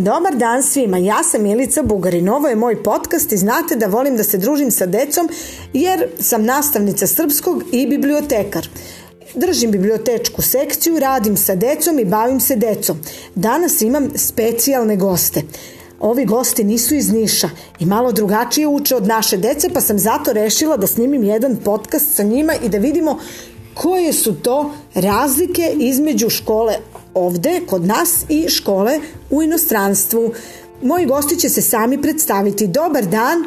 Dobar dan svima, ja sam Milica Bugarin, ovo je moj podcast i znate da volim da se družim sa decom jer sam nastavnica srpskog i bibliotekar. Držim bibliotečku sekciju, radim sa decom i bavim se decom. Danas imam specijalne goste. Ovi gosti nisu iz Niša i malo drugačije uče od naše dece, pa sam zato rešila da snimim jedan podcast sa njima i da vidimo koje su to razlike između škole ovde, kod nas i škole u inostranstvu. Moji gosti će se sami predstaviti. Dobar dan,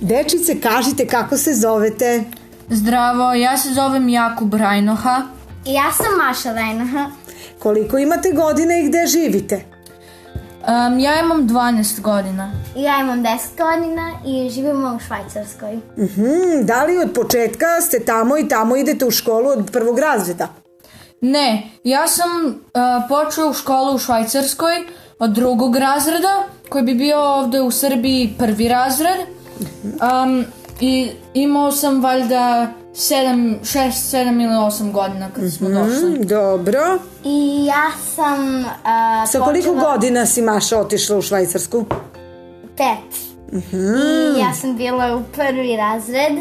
dečice, kažite kako se zovete. Zdravo, ja se zovem Jakub Rajnoha. I ja sam Maša Rajnoha. Koliko imate godina i gde živite? Um, ja imam 12 godina. Ja imam 10 godina i živimo u Švajcarskoj. Hmm, da li od početka ste tamo i tamo idete u školu od prvog razreda? Ne, ja sam uh, počeo u školu u Švajcarskoj od drugog razreda, koji bi bio ovde u Srbiji prvi razred. Um, I imao sam valjda 7, 6, 7 ili 8 godina kad smo došli. Hmm, dobro. I ja sam uh, Sa koliko počela godina si Maša otišla u Švajcarsku? pet. I ja sam bila u prvi razred.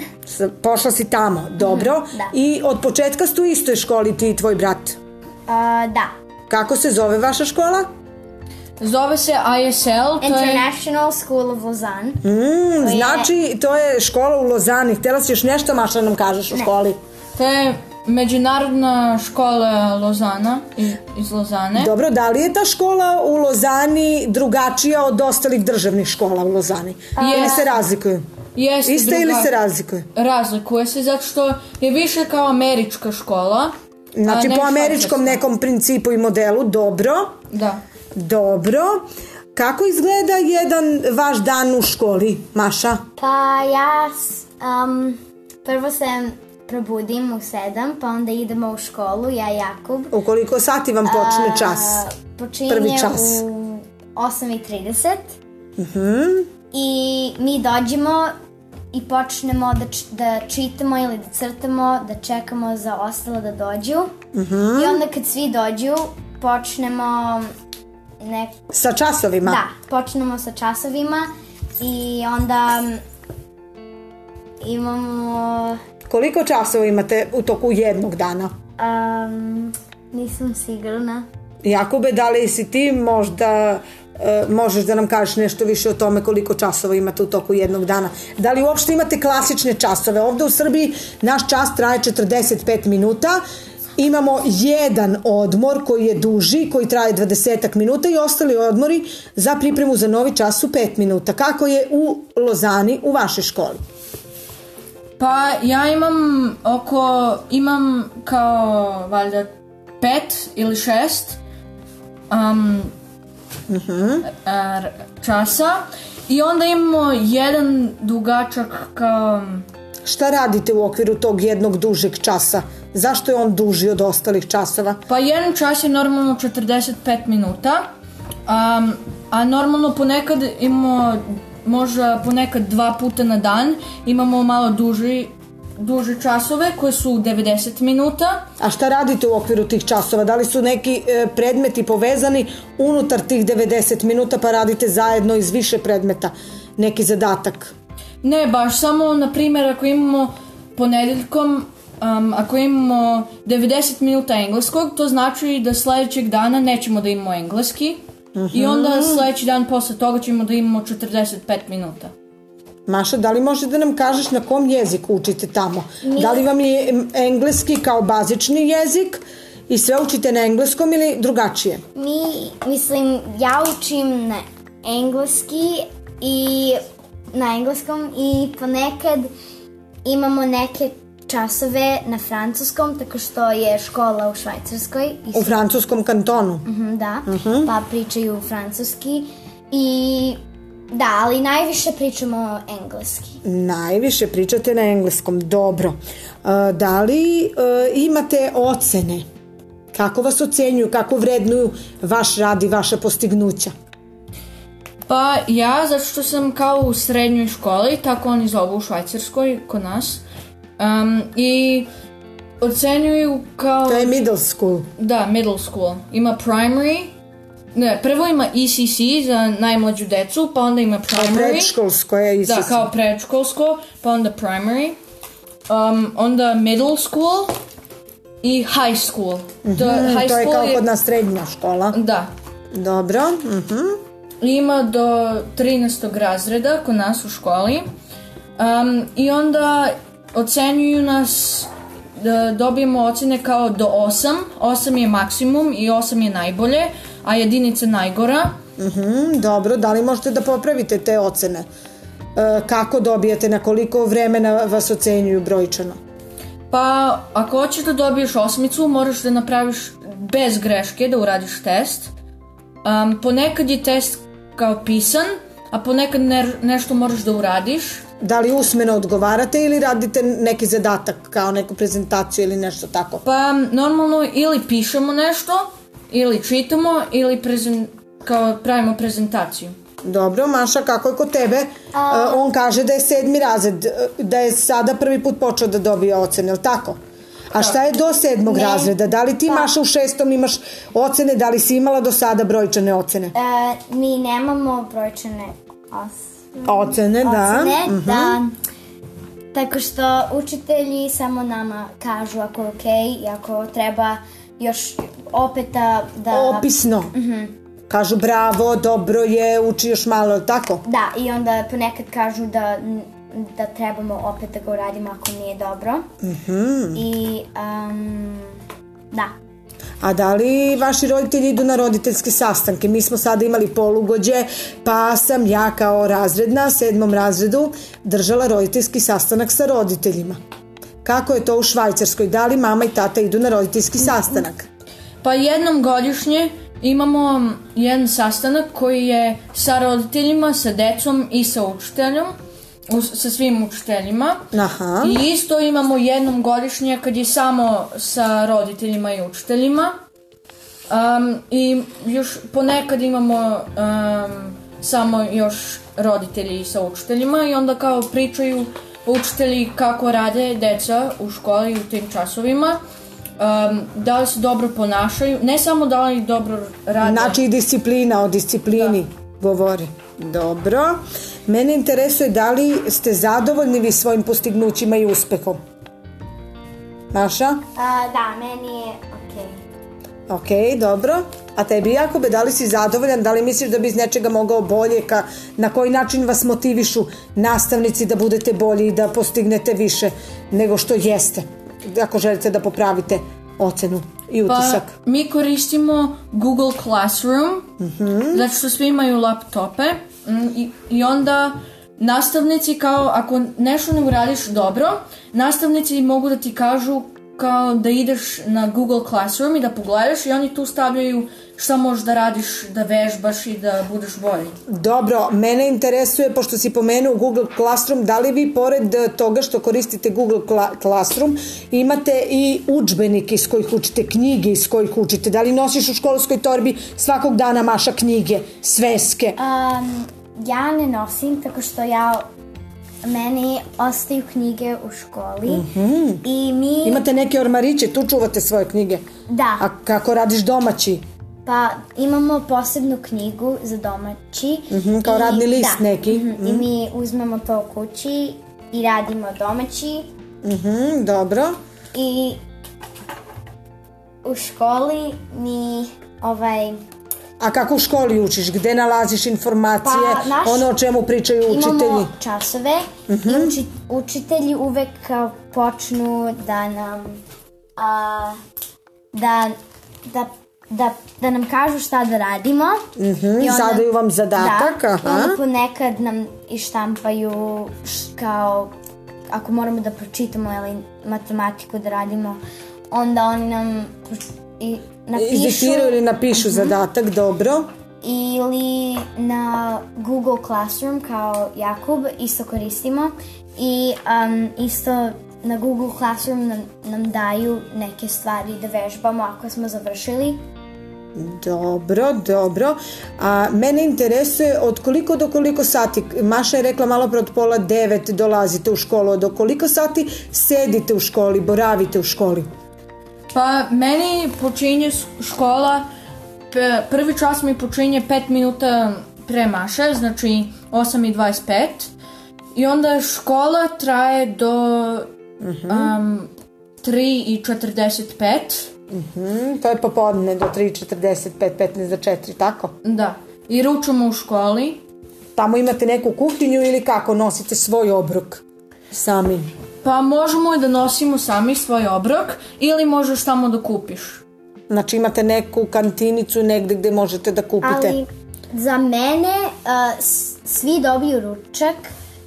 Pošla si tamo, dobro. da. I od početka ste u istoj školi ti i tvoj brat. Uh, da. Kako se zove vaša škola? Zove se ISL, to je... International School of Lausanne. Mm, je- znači, to je škola u Lozani. Htjela si još nešto, Maša, nam kažeš o školi? To je međunarodna škola Lozana, iz, Lozane. Dobro, da li je ta škola u Lozani drugačija od ostalih državnih škola u Lozani? Ili Jest. se razlikuju? Jeste Iste ili druga- se razlikuju? Razlikuje se zato što je više kao američka škola. Znači, a po američkom nekom principu i modelu, dobro. Da. Dobro. Kako izgleda jedan vaš dan u školi, Maša? Pa ja um, prvo se probudim u sedam, pa onda idemo u školu, ja i Jakub. U koliko sati vam počne čas? A, počinje Prvi čas. u 8.30 i mi dođemo i počnemo da, č- da čitamo ili da crtamo, da čekamo za ostalo da dođu. I onda kad svi dođu, počnemo nek... Sa časovima? Da, počnemo sa časovima i onda imamo... Koliko časova imate u toku jednog dana? Um, nisam sigurna. Jakube, da li si ti možda e, možeš da nam kažeš nešto više o tome koliko časova imate u toku jednog dana. Da li uopšte imate klasične časove? Ovde u Srbiji naš čas traje 45 minuta. Imamo jedan odmor koji je duži, koji traje 20 minuta i ostali odmori za pripremu za novi čas su 5 minuta. Kako je u Lozani, u vašoj školi? Pa ja imam oko, imam kao valjda pet ili šest um, r- časa i onda imamo jedan dugačak kao Šta radite u okviru tog jednog dužeg časa? Zašto je on duži od ostalih časova? Pa jedan čas je normalno 45 minuta, um, a normalno ponekad imamo, možda ponekad dva puta na dan, imamo malo duži, duže časove koje su 90 minuta. A šta radite u okviru tih časova? Da li su neki e, predmeti povezani unutar tih 90 minuta pa radite zajedno iz više predmeta? Neki zadatak? Ne, baš samo, na primjer, ako imamo ponedeljkom, um, ako imamo 90 minuta engleskog, to znači da sledećeg dana nećemo da imamo engleski i onda sledeći dan posle toga ćemo da imamo 45 minuta. Maša, da li može da nam kažeš na kom jeziku učite tamo? Da li vam je engleski kao bazični jezik i sve učite na engleskom ili drugačije? Mi, mislim, ja učim na engleski i na engleskom i ponekad imamo neke časove na francuskom, tako što je škola u Švajcarskoj. I U francuskom kantonu? Mhm, da, pa pričaju francuski i da, ali najviše pričamo engleski. Najviše pričate na engleskom, dobro. E, da li e, imate ocene? Kako vas ocenjuju, kako vrednuju vaš rad i vaša postignuća? Pa ja, zato što sam kao u srednjoj školi, tako oni zovu u Švajcarskoj, kod nas, um, i ocenjuju kao... To je middle school. Da, middle school. Ima primary, ne, prvo ima ECC za najmlađu decu, pa onda ima Kao primary. predškolsko je i Da, kao predškolsko, pa onda primary, um, onda middle school i high school. To, high Mhm, To je kao kod nas srednja škola. Da. Dobro. mhm. Ima do 13. razreda kod nas u školi. Um, I onda ocenjuju nas da dobijemo ocene kao do 8. 8 je maksimum i 8 je najbolje, a jedinica najgora. Mhm, dobro, da li možete da popravite te ocene? E, kako dobijete, na koliko vremena vas ocenjuju brojčano? Pa, ako hoćeš da dobiješ osmicu, moraš da napraviš bez greške, da uradiš test. Um, ponekad je test kao pisan, a ponekad ne, nešto moraš da uradiš. Da li usmeno odgovarate ili radite neki zadatak kao neku prezentaciju ili nešto tako? Pa, normalno ili pišemo nešto, ili čitamo, ili prezen, kao pravimo prezentaciju. Dobro, Maša, kako je kod tebe? E, on kaže da je sedmi razred, e, da je sada prvi put počeo da dobije ocene, je tako? A šta je do sedmog Ne. razreda? Da li ti, Maša, u šestom imaš ocene? Da li si imala do sada brojčane ocene? E, mi nemamo brojčane os... Ocene, da. ocene, Mhm. da. Tako što učitelji samo nama kažu ako je okej i ako treba još opet da... da Opisno. Mhm. Kažu bravo, dobro je, uči još malo, tako? Da, i onda ponekad kažu da, da trebamo opet da ga uradimo ako nije dobro. Mhm. I, um, da. A da li vaši roditelji idu na roditeljske sastanke? Mi smo sada imali polugođe, pa sam ja kao razredna, sedmom razredu, držala roditeljski sastanak sa roditeljima. Kako je to u Švajcarskoj? Da li mama i tata idu na roditeljski sastanak? Pa jednom godišnje imamo jedan sastanak koji je sa roditeljima, sa decom i sa učiteljom, u- sa svim učiteljima. Aha. I isto imamo jednom godišnje kad je samo sa roditeljima i učiteljima. Um, I još ponekad imamo um, samo još roditelji sa učiteljima i onda kao pričaju učitelji kako rade deca u školi u tim časovima. Um, da li se dobro ponašaju, ne samo da li dobro rade. Znači i disciplina, o disciplini govori. Dobro. Mene interesuje da li ste zadovoljni vi svojim postignućima i uspehom? Maša? A, da, meni je okej. Ok, dobro. A tebi Jakobe, da li si zadovoljan? Da li misliš da bi iz nečega mogao bolje? Ka, na koji način vas motivišu nastavnici da budete bolji i da postignete više nego što jeste? Ako želite da popravite ocenu i Pa, utisak. mi koristimo Google Classroom, zato što svi imaju laptope i, i onda nastavnici kao ako nešto ne uradiš dobro, nastavnici mogu da ti kažu kao da ideš na Google Classroom i da pogledaš i oni tu stavljaju šta možeš da radiš, da vežbaš i da budeš bolji. Dobro, mene interesuje, pošto si pomenuo Google Classroom, da li vi pored toga što koristite Google Cla- Classroom imate i učbenike iz kojih učite, knjige iz kojih učite? Da li nosiš u školskoj torbi svakog dana maša knjige, sveske? Um, ja ne nosim, tako što ja meni ostaju knjige u školi i mi Imate neke ormariće, tu čuvate svoje knjige. da, A kako radiš domaći? pa imamo posebnu knjigu za domaći Mhm, kao radni list da, neki. mhm, i mi uzmemo to kući i radimo domaći Mhm, dobro. i u školi mi ovaj A kako u školi učiš? Gde nalaziš informacije? Pa, naš- Ono o čemu pričaju učitelji? Imamo časove i uči, učitelji uvek počnu da nam a, da, da, da, da nam kažu šta da radimo. Mhm, I zadaju vam zadatak, da, aha. onda ponekad nam ištampaju š- kao ako moramo da pročitamo ili matematiku da radimo, onda oni nam i napišu ili napišu zadatak, dobro. ili na Google Classroom kao Jakub isto koristimo i um, isto na Google Classroom nam, nam daju neke stvari da vežbamo ako smo završili. Dobro, dobro. A mene interesuje od koliko do koliko sati, Maša je rekla malo pre od pola devet dolazite u školu, od koliko sati sedite u školi, boravite u školi? Pa meni počinje škola prvi čas mi počinje 5 minuta pre maše, znači 8.25. I onda škola traje do um, 3.45. Mm, to je popodne do 3.45, 15 do 4, tako? Da. I ručamo u školi. Tamo imate neku kuhinju ili kako nosite svoj obrok sami? Pa možemo i da nosimo sami svoj obrok ili možeš tamo da kupiš. Znači imate neku kantinicu negde gde možete da kupite? Ali za mene uh, svi dobiju ručak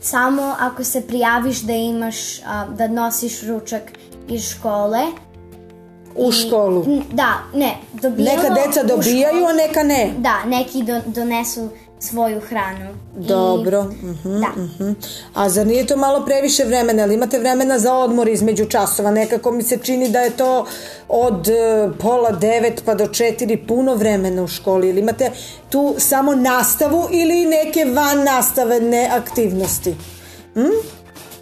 samo ako se prijaviš da imaš, uh, da nosiš ručak iz škole. U školu? N- Da, ne, dobijamo Neka deca dobijaju, a neka ne. Da, neki do, donesu svoju hranu. I- Dobro. mhm, Da. mhm. A zar nije to malo previše vremena? Ali imate vremena za odmor između časova? Nekako mi se čini da je to od e, pola devet pa do četiri puno vremena u školi. Ili imate tu samo nastavu ili neke van nastavene aktivnosti?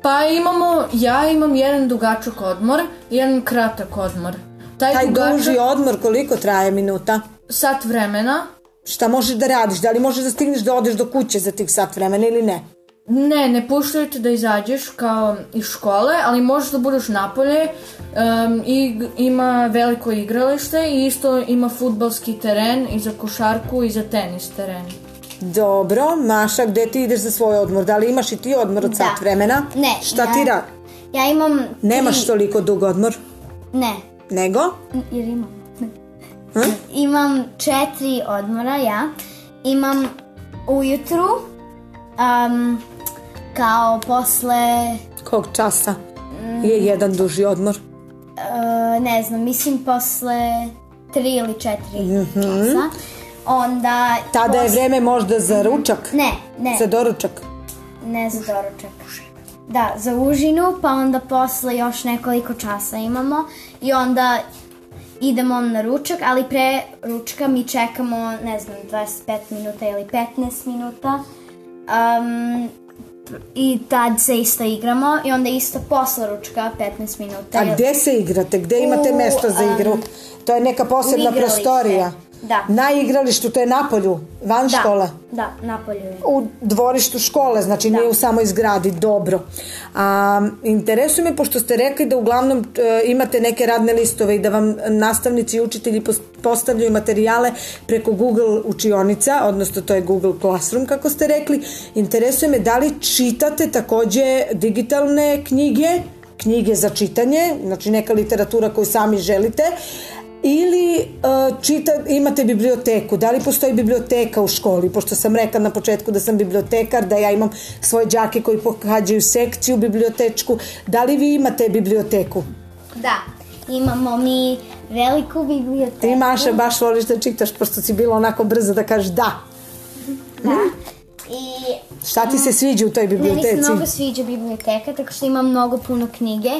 Pa imamo, ja imam jedan dugačak odmor, jedan kratak odmor. Taj, Taj dugačak, duži odmor koliko traje minuta? sat vremena, Šta možeš da radiš? Da li možeš da stigneš da odeš do kuće za tih sat vremena ili ne? Ne, ne puštaju te da izađeš kao iz škole, ali možeš da budeš napolje um, i ima veliko igralište i isto ima futbalski teren i za košarku i za tenis teren. Dobro, Maša, gde ti ideš za svoj odmor? Da li imaš i ti odmor od Da. sat vremena? Ne, Šta ja- ti rad? Ja imam... Nemaš tri- toliko dug odmor? Ne, Nego? jer imam. Imam četiri odmora, ja. Imam ujutru, um, kao posle, Kog časa je jedan duži odmor? uh, ne znam, mislim posle tri ili četiri časa. Onda... Tada je pos- vreme možda za ručak? Ne, ne, Za doručak? ne za doručak. Da, za užinu, pa onda posle još nekoliko časa imamo i onda idemo na ručak, ali pre ručka mi čekamo, ne znam, 25 minuta ili 15 minuta. Um, I tad se isto igramo i onda isto posle ručka 15 minuta. A gde se igrate? Gde imate U, mesto za igru? um, To je neka posebna prostorija? Da. Na igralištu, to je na polju, van Da, škole? da, napolju je. U dvorištu škole, znači nije u samoj zgradi, dobro. A, interesuje me, pošto ste rekli da uglavnom e, imate neke radne listove i da vam nastavnici i učitelji pos- postavljaju materijale preko Google učionica, odnosno to je Google Classroom, kako ste rekli. Interesuje me da li čitate takođe digitalne knjige, knjige za čitanje, znači neka literatura koju sami želite, ili uh, čita, imate biblioteku, da li postoji biblioteka u školi, pošto sam rekla na početku da sam bibliotekar, da ja imam svoje đake koji pohađaju sekciju bibliotečku, da li vi imate biblioteku? Da, imamo mi veliku biblioteku. Ti Maša baš voliš da čitaš, pošto si bila onako brza da kažeš da. Da. I Šta ti se sviđa u toj Meni biblioteci? se mnogo sviđa biblioteka, tako što ima mnogo puno knjige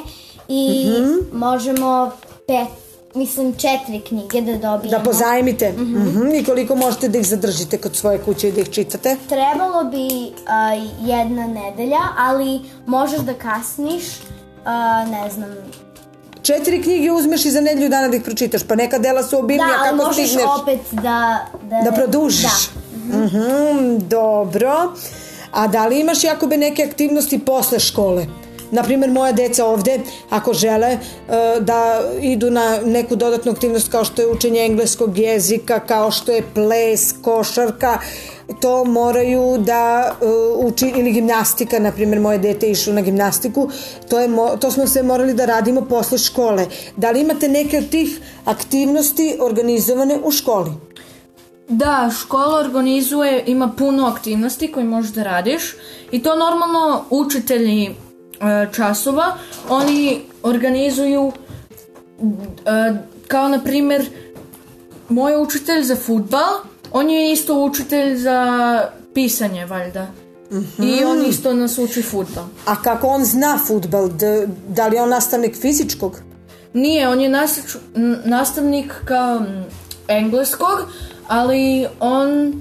i Mhm. možemo pet, mislim četiri knjige da dobijemo. Da pozajmite. Mhm, I koliko možete da ih zadržite kod svoje kuće i da ih čitate? Trebalo bi a, jedna nedelja, ali možeš da kasniš, a, ne znam, Četiri knjige uzmeš i za nedelju dana da ih pročitaš, pa neka dela su da, obimnija, ali kako možeš stigneš? opet da... Da, Da produžiš? Da. Mhm, dobro. A da li imaš Jakobe neke aktivnosti posle škole? Naprimjer, moja deca ovde, ako žele e, da idu na neku dodatnu aktivnost kao što je učenje engleskog jezika, kao što je ples, košarka, to moraju da e, uči, ili gimnastika, na primjer moje dete išlo na gimnastiku, to, je, to smo sve morali da radimo posle škole. Da li imate neke od tih aktivnosti organizovane u školi? Da, škola organizuje, ima puno aktivnosti koje možeš da radiš i to normalno učitelji časova, oni organizuju e, kao na primjer moj učitelj za futbal, on je isto učitelj za pisanje valjda. I on isto nas uči futbal. A kako on zna futbal? Da, da li je on nastavnik fizičkog? Nije, on je nastač- nastavnik kao engleskog, ali on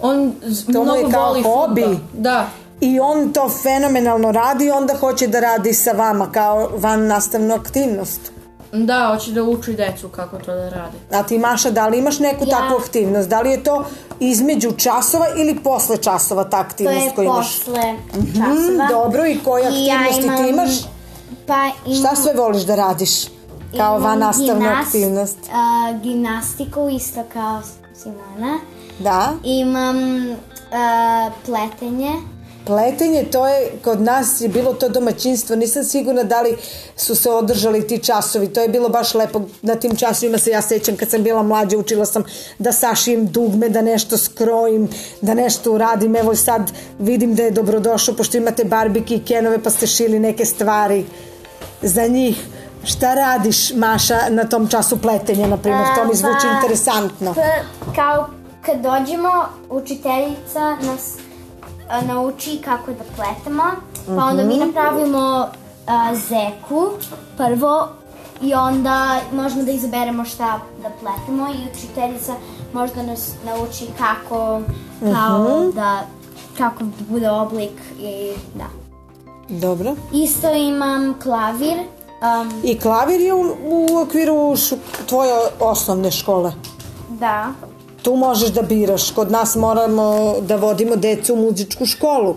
on To mu mnogo je kao voli hobi. Da. I on to fenomenalno radi i onda hoće da radi sa vama kao van nastavnu aktivnost. Da, hoće da uči decu kako to da rade. A ti Maša, da li imaš neku Ja. takvu aktivnost? Da li je to između časova ili posle časova ta To aktivnost je koju imaš? posle časova. Mm, dobro, i koje I ja aktivnosti imam- ti imaš? Pa imam, Šta sve voliš da radiš kao van nastavnu gimnast- aktivnost? a, gimnastiku isto kao Simona. Da, Imam a, pletenje. Pletenje, to je, kod nas je bilo to domaćinstvo, nisam sigurna da li su se održali ti časovi, to je bilo baš lepo, na tim časovima se ja sećam kad sam bila mlađa, učila sam da sašijem dugme, da nešto skrojim, da nešto uradim, evo sad vidim da je dobrodošao, pošto imate barbike i kenove pa ste šili neke stvari za njih. Šta radiš, Maša, na tom času pletenja, na primjer? To mi zvuči Pa, interesantno. kao kad dođemo, učiteljica nas nauči kako da pletemo, pa onda mi napravimo a, zeku prvo i onda možemo da izaberemo šta da pletemo i učiteljica možda nas nauči kako kao da kako da bude oblik i da. Dobro. Isto imam klavir. Um, I klavir je u, u okviru šu, tvoje osnovne škole. da. Tu možeš da biraš. Kod nas moramo da vodimo decu u muzičku školu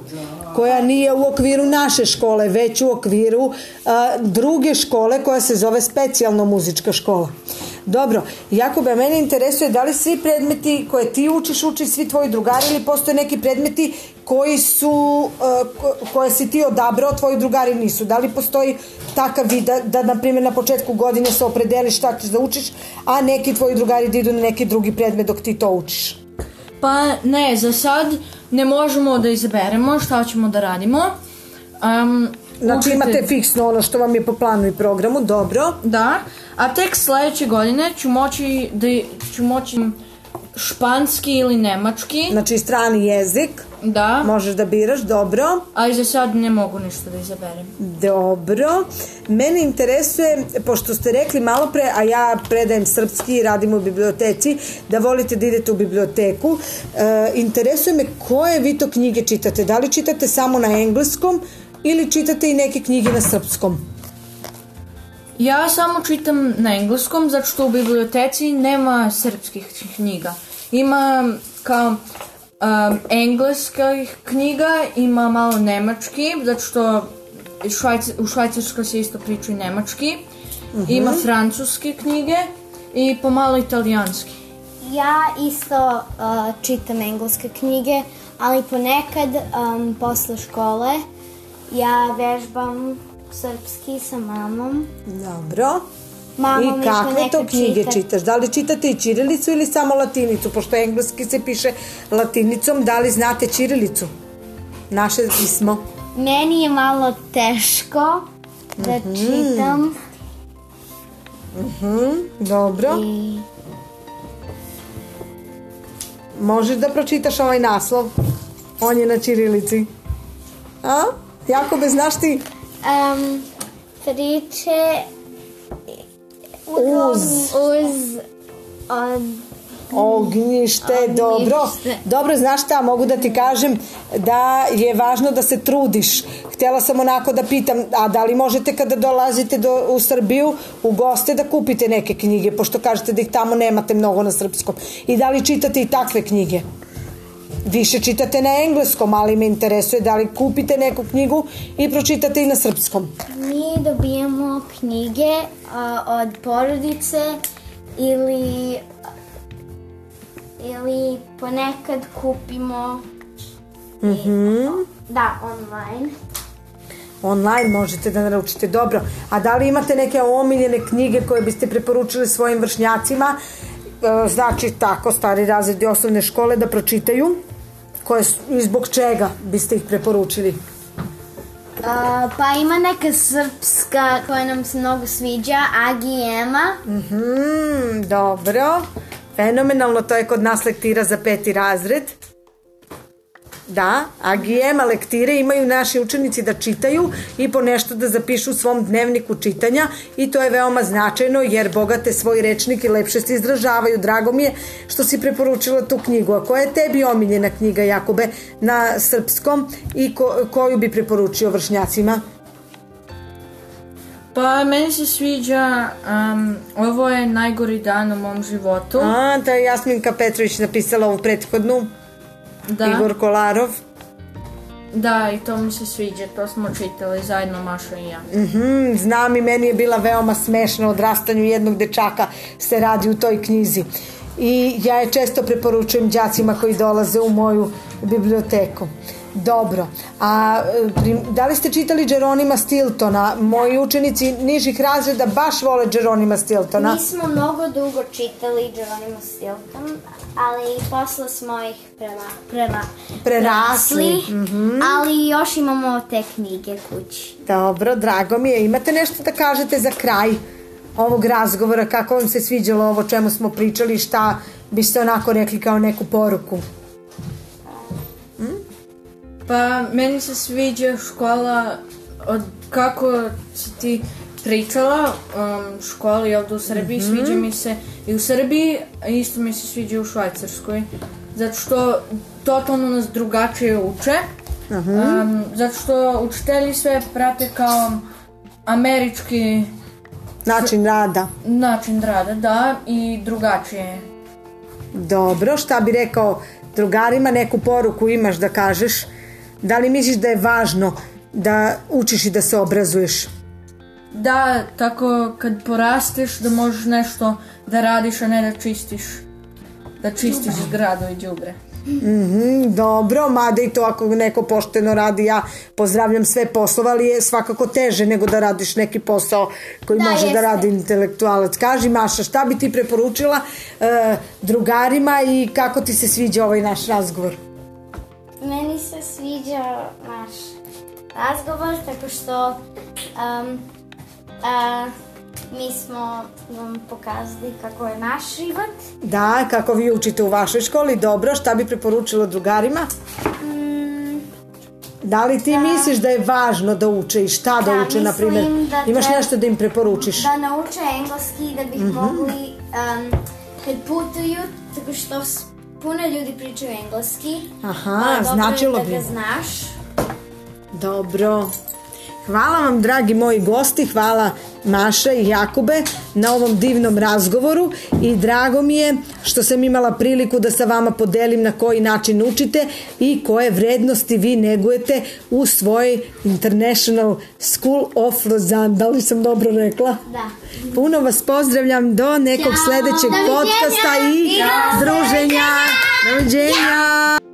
koja nije u okviru naše škole, već u okviru a, druge škole koja se zove specijalno muzička škola. Dobro, Jakube, mene interesuje da li svi predmeti koje ti učiš, uči svi tvoji drugari ili postoje neki predmeti koji su, ko- koje si ti odabrao, tvoji drugari nisu. Da li postoji takav vid da, da na primjer, na početku godine se opredeliš šta ćeš da učiš, a neki tvoji drugari da idu na neki drugi predmet dok ti to učiš? Pa ne, za sad ne možemo da izaberemo šta ćemo da radimo. Um, Znači učitelj- imate fiksno ono što vam je po planu i programu, dobro. Da, a tek sledeće godine ću moći da ću moći španski ili nemački. Znači strani jezik, Da, možeš da biraš, dobro. ali za sad ne mogu ništa da izaberem. Dobro. Mene interesuje, pošto ste rekli malo pre, a ja predajem srpski i radim u biblioteci, da volite da idete u biblioteku. E, interesuje me koje vi to knjige čitate. Da li čitate samo na engleskom ili čitate i neke knjige na srpskom? Ja samo čitam na engleskom, zato što u biblioteci nema srpskih knjiga. Ima kao um, engleskih knjiga, ima malo nemački, zato što Švajc, u Švajcarskoj se isto priča i nemački. Ima francuske knjige i pomalo italijanski. Ja isto uh, čitam engleske knjige, ali ponekad um, posle škole ja vežbam srpski sa mamom. Dobro. Mama I kakve to knjige čita. čitaš? Da li čitate i ćirilicu ili samo latinicu? Pošto engleski se piše latinicom, da li znate ćirilicu? Naše pismo. Meni je malo teško da čitam Dobro. i Možeš da pročitaš ovaj naslov? On je na ćirilici. A? Jakobe, znaš ti? um, priče Uz. uz od Ognjište, dobro. Dobro, znaš šta, mogu da ti kažem da je važno da se trudiš. Htjela sam onako da pitam, a da li možete kada dolazite do, u Srbiju u goste da kupite neke knjige, pošto kažete da ih tamo nemate mnogo na srpskom. I da li čitate i takve knjige? Više čitate na engleskom, ali me interesuje da li kupite neku knjigu i pročitate i na srpskom. Mi dobijamo knjige a, od porodice ili ili ponekad kupimo i, da, online. Online možete da naručite. Dobro. A da li imate neke omiljene knjige koje biste preporučili svojim vršnjacima? E, Znači, tako, stari razredi osnovne škole da pročitaju? Koje, su- I zbog čega biste ih preporučili? A, pa ima neka srpska koja nam se mnogo sviđa, Agi i Ema. Hmm, dobro. Fenomenalno, to je kod nas lektira za peti razred. Da, a gijema lektire imaju naši učenici da čitaju i po nešto da zapišu u svom dnevniku čitanja i to je veoma značajno jer bogate svoj rečnik i lepše se izražavaju. Drago mi je što si preporučila tu knjigu. A koja je tebi omiljena knjiga, Jakube, na srpskom i ko, koju bi preporučio vršnjacima? Pa meni se sviđa, um, ovo je najgori dan u mom životu. A, to je Jasminka Petrović napisala ovu prethodnu. Da, Igor Kolarov. da, i to mi se sviđa, to smo čitali zajedno Maša i ja. Mhm, znam i meni je bila veoma smešna odrastanju jednog dečaka se radi u toj knjizi. I ja je često preporučujem đacima koji dolaze u moju biblioteku. Dobro, a prim- da li ste čitali Jeronima Stiltona? Moji učenici nižih razreda baš vole Jeronima Stiltona. Mi smo mnogo dugo čitali Geronimo Stilton, ali posle smo ih prema, prema, Prerasli, ali još imamo te knjige kući. Dobro, drago mi je. Imate nešto da kažete za kraj ovog razgovora? Kako vam se sviđalo ovo čemu smo pričali? Šta biste onako rekli kao neku poruku? Pa meni se sviđa škola od kako si ti pričala um, školi ovde u Srbiji, sviđa mi se i u Srbiji, isto mi se sviđa u Švajcarskoj. Zato što totalno nas drugačije uče. Um, zato što učitelji sve prate kao američki Način rada. način rada, da, i drugačije je. Dobro, šta bi rekao drugarima, neku poruku imaš da kažeš? Da li misliš da je važno da učiš i da se obrazuješ? Da, tako kad porasteš da možeš nešto da radiš, a ne da čistiš. Da čistiš zgradu i đubre. Mhm, dobro, mada i to ako neko pošteno radi, ja pozdravljam sve poslova, ali je svakako teže nego da radiš neki posao koji Da, može da jeste. radi intelektualac. Kaži Maša, šta bi ti preporučila e, drugarima i kako ti se sviđa ovaj naš razgovor? Meni se sviđa naš razgovor, tako što um, a, mi smo vam pokazali kako je naš život. Da, kako vi učite u vašoj školi, dobro, šta bi preporučila drugarima? Mm, Da li ti misliš da je važno da uče i šta da, Da, uče, na primjer? mislim da Imaš treba- nešto da im preporučiš? da nauče engleski da bi mogli um, kad putuju, tako što puno ljudi pričaju engleski. Aha, a dobro je značilo da bi. ga znaš. Dobro. Hvala vam, dragi moji gosti, hvala Maša i Jakube na ovom divnom razgovoru i drago mi je što sam imala priliku da sa vama podelim na koji način učite i koje vrednosti vi negujete u svojoj International School of Lausanne. Da li sam dobro rekla? Da. Puno vas pozdravljam do nekog Ćao. sledećeg podcasta i I druženja. Doviđenja.